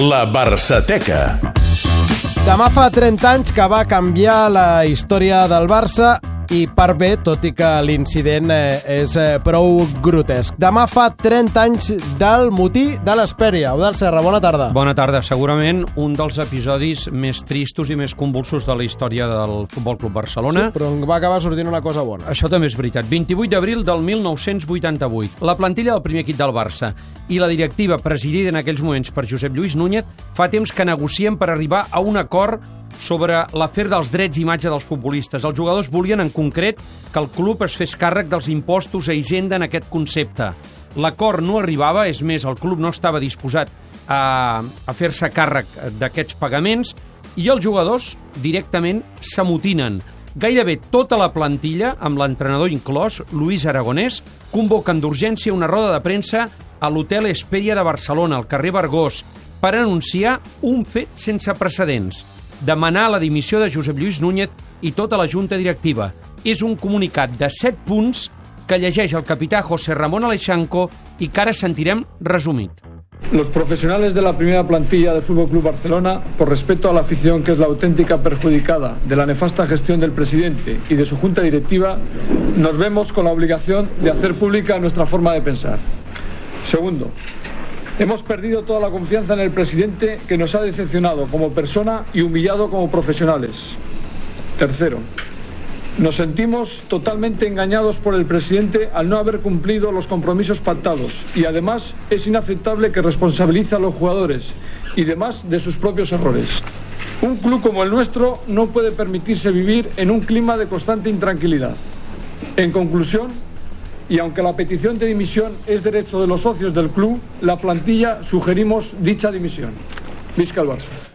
La Barçateca. Demà fa 30 anys que va canviar la història del Barça i per bé, tot i que l'incident eh, és eh, prou grotesc. Demà fa 30 anys del motí de l'Espèria. Eudal Serra, bona tarda. Bona tarda. Segurament un dels episodis més tristos i més convulsos de la història del Futbol Club Barcelona. Sí, però va acabar sortint una cosa bona. Això també és veritat. 28 d'abril del 1988. La plantilla del primer equip del Barça i la directiva presidida en aquells moments per Josep Lluís Núñez fa temps que negocien per arribar a un acord sobre l'afer dels drets i imatge dels futbolistes. Els jugadors volien, en concret, que el club es fes càrrec dels impostos a Hisenda en aquest concepte. L'acord no arribava, és més, el club no estava disposat a, a fer-se càrrec d'aquests pagaments i els jugadors directament s'amotinen. Gairebé tota la plantilla, amb l'entrenador inclòs, Luis Aragonès, convoquen d'urgència una roda de premsa a l'Hotel Esperia de Barcelona, al carrer Vergós, per anunciar un fet sense precedents demanar la dimissió de Josep Lluís Núñez i tota la junta directiva. És un comunicat de 7 punts que llegeix el capità José Ramón Aleixanco i que ara sentirem resumit. Los profesionales de la primera plantilla del Fútbol Club Barcelona, por respeto a la afición que es la auténtica perjudicada de la nefasta gestión del presidente y de su junta directiva, nos vemos con la obligación de hacer pública nuestra forma de pensar. Segundo, Hemos perdido toda la confianza en el presidente que nos ha decepcionado como persona y humillado como profesionales. Tercero, nos sentimos totalmente engañados por el presidente al no haber cumplido los compromisos pactados y además es inaceptable que responsabilice a los jugadores y demás de sus propios errores. Un club como el nuestro no puede permitirse vivir en un clima de constante intranquilidad. En conclusión, y aunque la petición de dimisión es derecho de los socios del club, la plantilla sugerimos dicha dimisión. Barça.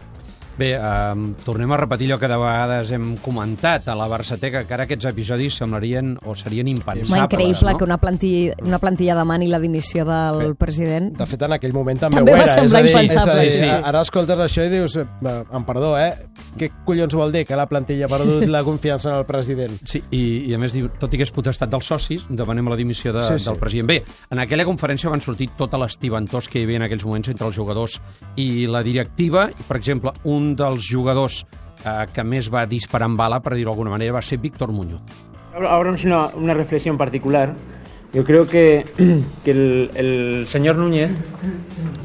Bé, um, tornem a repetir allò que de vegades hem comentat a la Barçateca, que ara aquests episodis semblarien o serien impensables. Home, increïble no? que una plantilla, una plantilla demani la dimissió del Bé, president. De fet, en aquell moment també, També ho va era. semblar és a dir, impensable, és a dir, sí, sí. Ara escoltes això i dius, eh, em perdó, eh? Què collons vol dir que la plantilla ha perdut la confiança en el president? Sí, i, i a més diu, tot i que és potestat dels socis, demanem la dimissió de, Sí, sí. del president. Bé, en aquella conferència van sortir tota l'estiventós que hi havia en aquells moments entre els jugadors i la directiva. Per exemple, un dels jugadors eh, que més va disparar en bala, per dir-ho d'alguna manera, va ser Víctor Muñoz. Ahora ahora es una, una reflexión particular. Yo creo que, que el, el señor Núñez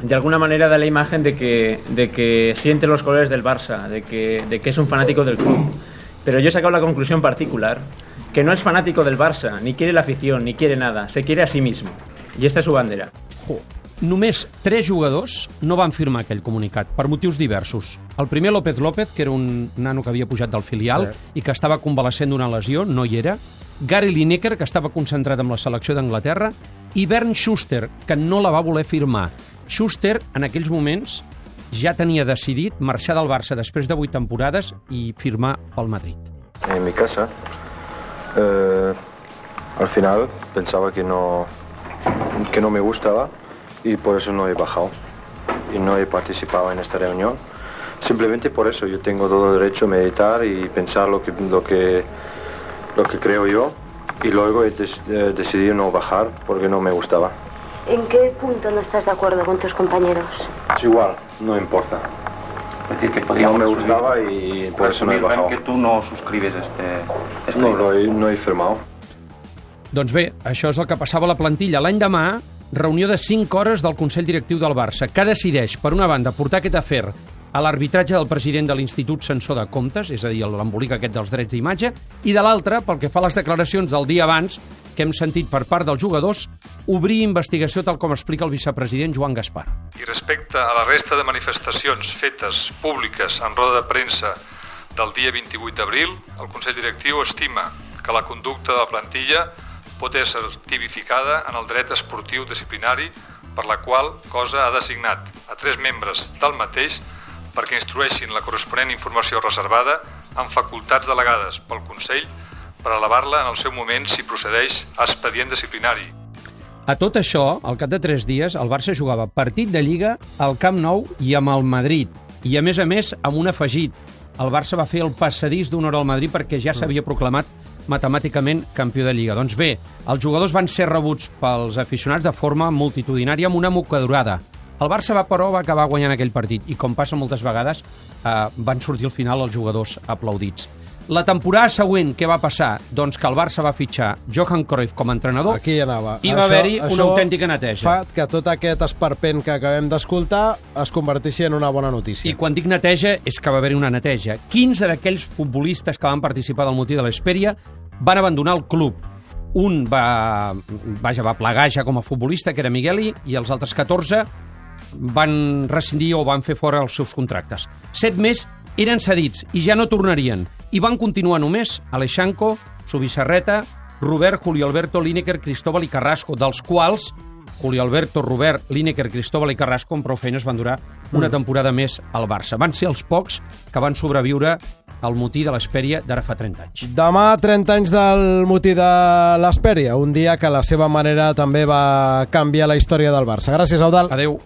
de alguna manera da la imagen de que, de que siente los colores del Barça, de que, de que es un fanático del club. Pero yo he sacado la conclusión particular, que no es fanático del Barça, ni quiere la afición, ni quiere nada, se quiere a sí mismo. Y esta es su bandera. Només tres jugadors no van firmar aquell comunicat, per motius diversos. El primer, López López, que era un nano que havia pujat del filial Sí. i que estava convalescent d'una lesió, no hi era. Gary Lineker, que estava concentrat amb la selecció d'Anglaterra. I Bernd Schuster, que no la va voler firmar. Schuster, en aquells moments, ja tenia decidit marxar del Barça després de vuit temporades i firmar pel Madrid. en mi casa. Eh, al final pensaba que no, que no me gustaba y por eso no he bajado y no he participado en esta reunión. Simplemente por eso yo tengo todo el derecho a meditar y pensar lo que, lo que, lo que creo yo y luego he des- eh, decidido no bajar porque no me gustaba. ¿En qué punto no estás de acuerdo con tus compañeros? Es igual, no importa. Es decir, que No podríamos me resumir- gustaba y por eso no he bajado. Que tú no suscribes este... este No, no he, no he firmado. Doncs bé, això és el que passava a la plantilla. L'any demà, reunió de 5 hores del Consell Directiu del Barça, que decideix, per una banda, portar aquest afer a l'arbitratge del president de l'Institut Censor de Comptes, és a dir, l'embolic aquest dels drets d'imatge, i de l'altra, pel que fa a les declaracions del dia abans, que hem sentit per part dels jugadors, obrir investigació tal com explica el vicepresident Joan Gaspar. I respecte a la resta de manifestacions fetes públiques en roda de premsa del dia 28 d'abril, el Consell Directiu estima que la conducta de la plantilla pot ésser tipificada en el dret esportiu disciplinari per la qual cosa ha designat a tres membres del mateix perquè instrueixin la corresponent informació reservada amb facultats delegades pel Consell per elevar-la en el seu moment si procedeix a expedient disciplinari. A tot això, al cap de 3 dies, el Barça jugava partit de Lliga al Camp Nou i amb el Madrid. I, a més a més, amb un afegit. El Barça va fer el passadís d'una hora al Madrid perquè ja s'havia proclamat matemàticament campió de Lliga. Doncs bé, els jugadors van ser rebuts pels aficionats de forma multitudinària amb una mocadurada. El Barça va, però, va acabar guanyant aquell partit i, com passa moltes vegades, eh, van sortir al final els jugadors aplaudits. La temporada següent, què va passar? Doncs que el Barça va fitxar Johan Cruyff com a entrenador Aquí anava. i va haver-hi una autèntica neteja. fa que tot aquest esperpent que acabem d'escoltar es converteixi en una bona notícia. I quan dic neteja és que va haver-hi una neteja. 15 d'aquells futbolistes que van participar del motí de l'Esperia van abandonar el club. Un va, vaja, va plegar ja com a futbolista, que era Migueli, i els altres 14 van rescindir o van fer fora els seus contractes. Set més eren cedits i ja no tornarien. I van continuar només Aleixanco, Subissarreta, Robert, Julio Alberto, Lineker, Cristóbal i Carrasco, dels quals Julio Alberto, Robert, Lineker, Cristóbal i Carrasco amb prou feines van durar una temporada més al Barça. Van ser els pocs que van sobreviure al motí de l'Esperia d'ara fa 30 anys. Demà, 30 anys del motí de l'Espèria, un dia que a la seva manera també va canviar la història del Barça. Gràcies, Eudal. Adeu.